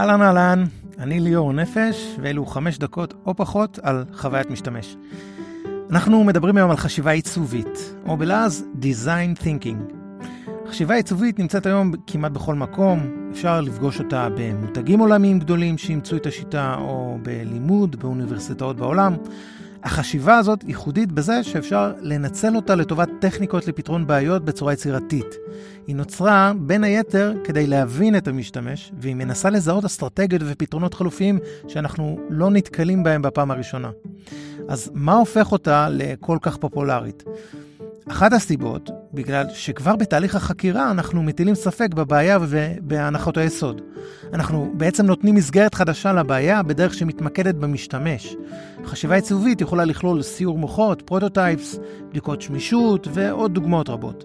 אהלן אהלן, אני ליאור נפש, ואלו חמש דקות או פחות על חוויית משתמש. אנחנו מדברים היום על חשיבה עיצובית, או בלעז Design Thinking. חשיבה עיצובית נמצאת היום כמעט בכל מקום, אפשר לפגוש אותה במותגים עולמיים גדולים שאימצו את השיטה, או בלימוד באוניברסיטאות בעולם. החשיבה הזאת ייחודית בזה שאפשר לנצל אותה לטובת טכניקות לפתרון בעיות בצורה יצירתית. היא נוצרה בין היתר כדי להבין את המשתמש, והיא מנסה לזהות אסטרטגיות ופתרונות חלופיים שאנחנו לא נתקלים בהם בפעם הראשונה. אז מה הופך אותה לכל כך פופולרית? אחת הסיבות, בגלל שכבר בתהליך החקירה אנחנו מטילים ספק בבעיה ובהנחות היסוד. אנחנו בעצם נותנים מסגרת חדשה לבעיה בדרך שמתמקדת במשתמש. חשיבה עיצובית יכולה לכלול סיור מוחות, prototypes, בדיקות שמישות ועוד דוגמאות רבות.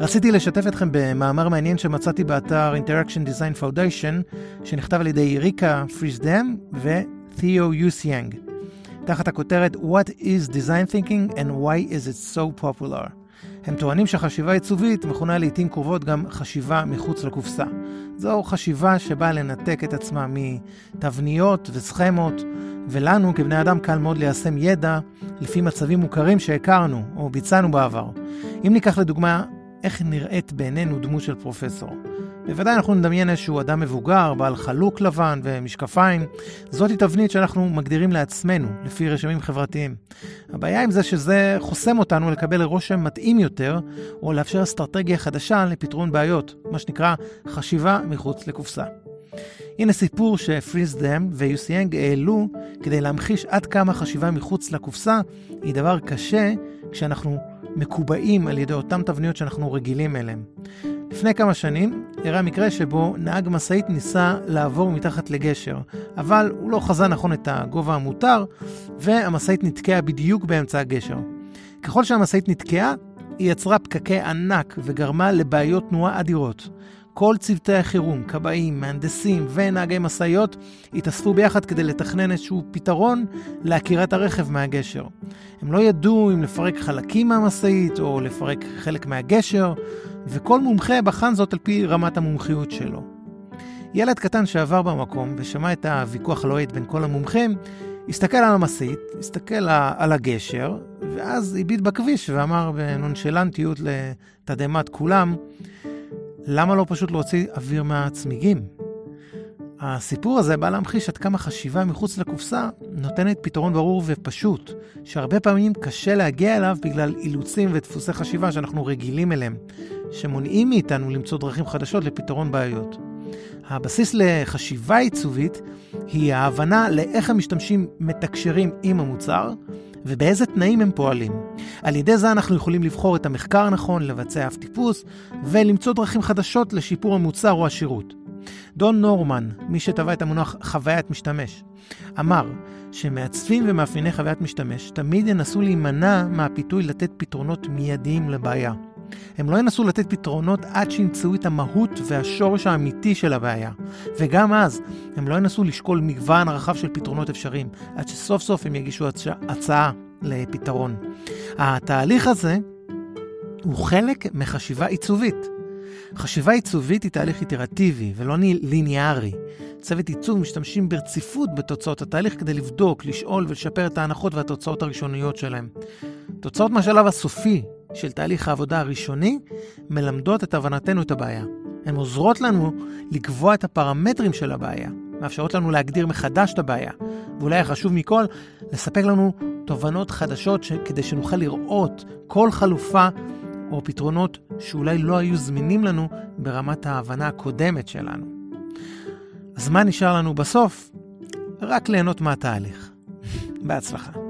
רציתי לשתף אתכם במאמר מעניין שמצאתי באתר Interaction Design Foundation, שנכתב על ידי ריקה פריסדם ותיאו יוסיאנג. תחת הכותרת What is Design Thinking and Why is it so popular? הם טוענים שהחשיבה העיצובית מכונה לעיתים קרובות גם חשיבה מחוץ לקופסה. זו חשיבה שבאה לנתק את עצמה מתבניות וסכמות, ולנו כבני אדם קל מאוד ליישם ידע לפי מצבים מוכרים שהכרנו או ביצענו בעבר. אם ניקח לדוגמה איך נראית בעינינו דמות של פרופסור. בוודאי אנחנו נדמיין איזשהו אדם מבוגר, בעל חלוק לבן ומשקפיים. זאתי תבנית שאנחנו מגדירים לעצמנו, לפי רשמים חברתיים. הבעיה עם זה שזה חוסם אותנו לקבל רושם מתאים יותר, או לאפשר אסטרטגיה חדשה לפתרון בעיות, מה שנקרא חשיבה מחוץ לקופסה. הנה סיפור שפריזדם ויוסיאנג העלו כדי להמחיש עד כמה חשיבה מחוץ לקופסה היא דבר קשה כשאנחנו מקובעים על ידי אותן תבניות שאנחנו רגילים אליהן. לפני כמה שנים אירע מקרה שבו נהג משאית ניסה לעבור מתחת לגשר, אבל הוא לא חזה נכון את הגובה המותר, והמשאית נתקעה בדיוק באמצע הגשר. ככל שהמשאית נתקעה, היא יצרה פקקי ענק וגרמה לבעיות תנועה אדירות. כל צוותי החירום, כבאים, מהנדסים ונהגי משאיות התאספו ביחד כדי לתכנן איזשהו פתרון לעקירת הרכב מהגשר. הם לא ידעו אם לפרק חלקים מהמשאית או לפרק חלק מהגשר, וכל מומחה בחן זאת על פי רמת המומחיות שלו. ילד קטן שעבר במקום ושמע את הוויכוח הלוהט בין כל המומחים, הסתכל על המשאית, הסתכל על הגשר, ואז הביט בכביש ואמר בנונשלנטיות לתדהמת כולם, למה לא פשוט להוציא אוויר מהצמיגים? הסיפור הזה בא להמחיש עד כמה חשיבה מחוץ לקופסה נותנת פתרון ברור ופשוט, שהרבה פעמים קשה להגיע אליו בגלל אילוצים ודפוסי חשיבה שאנחנו רגילים אליהם, שמונעים מאיתנו למצוא דרכים חדשות לפתרון בעיות. הבסיס לחשיבה עיצובית היא ההבנה לאיך המשתמשים מתקשרים עם המוצר ובאיזה תנאים הם פועלים. על ידי זה אנחנו יכולים לבחור את המחקר הנכון, לבצע אף טיפוס ולמצוא דרכים חדשות לשיפור המוצר או השירות. דון נורמן, מי שטבע את המונח חוויית משתמש, אמר שמעצבים ומאפייני חוויית משתמש תמיד ינסו להימנע מהפיתוי לתת פתרונות מיידיים לבעיה. הם לא ינסו לתת פתרונות עד שימצאו את המהות והשורש האמיתי של הבעיה. וגם אז, הם לא ינסו לשקול מגוון רחב של פתרונות אפשריים, עד שסוף סוף הם יגישו הצ... הצעה לפתרון. התהליך הזה הוא חלק מחשיבה עיצובית. חשיבה עיצובית היא תהליך איטרטיבי ולא ליניארי. צוות עיצוב משתמשים ברציפות בתוצאות התהליך כדי לבדוק, לשאול ולשפר את ההנחות והתוצאות הראשוניות שלהם. תוצאות מהשלב הסופי של תהליך העבודה הראשוני מלמדות את הבנתנו את הבעיה. הן עוזרות לנו לקבוע את הפרמטרים של הבעיה, מאפשרות לנו להגדיר מחדש את הבעיה, ואולי החשוב מכל, לספק לנו תובנות חדשות ש... כדי שנוכל לראות כל חלופה או פתרונות שאולי לא היו זמינים לנו ברמת ההבנה הקודמת שלנו. אז מה נשאר לנו בסוף? רק ליהנות מהתהליך. בהצלחה.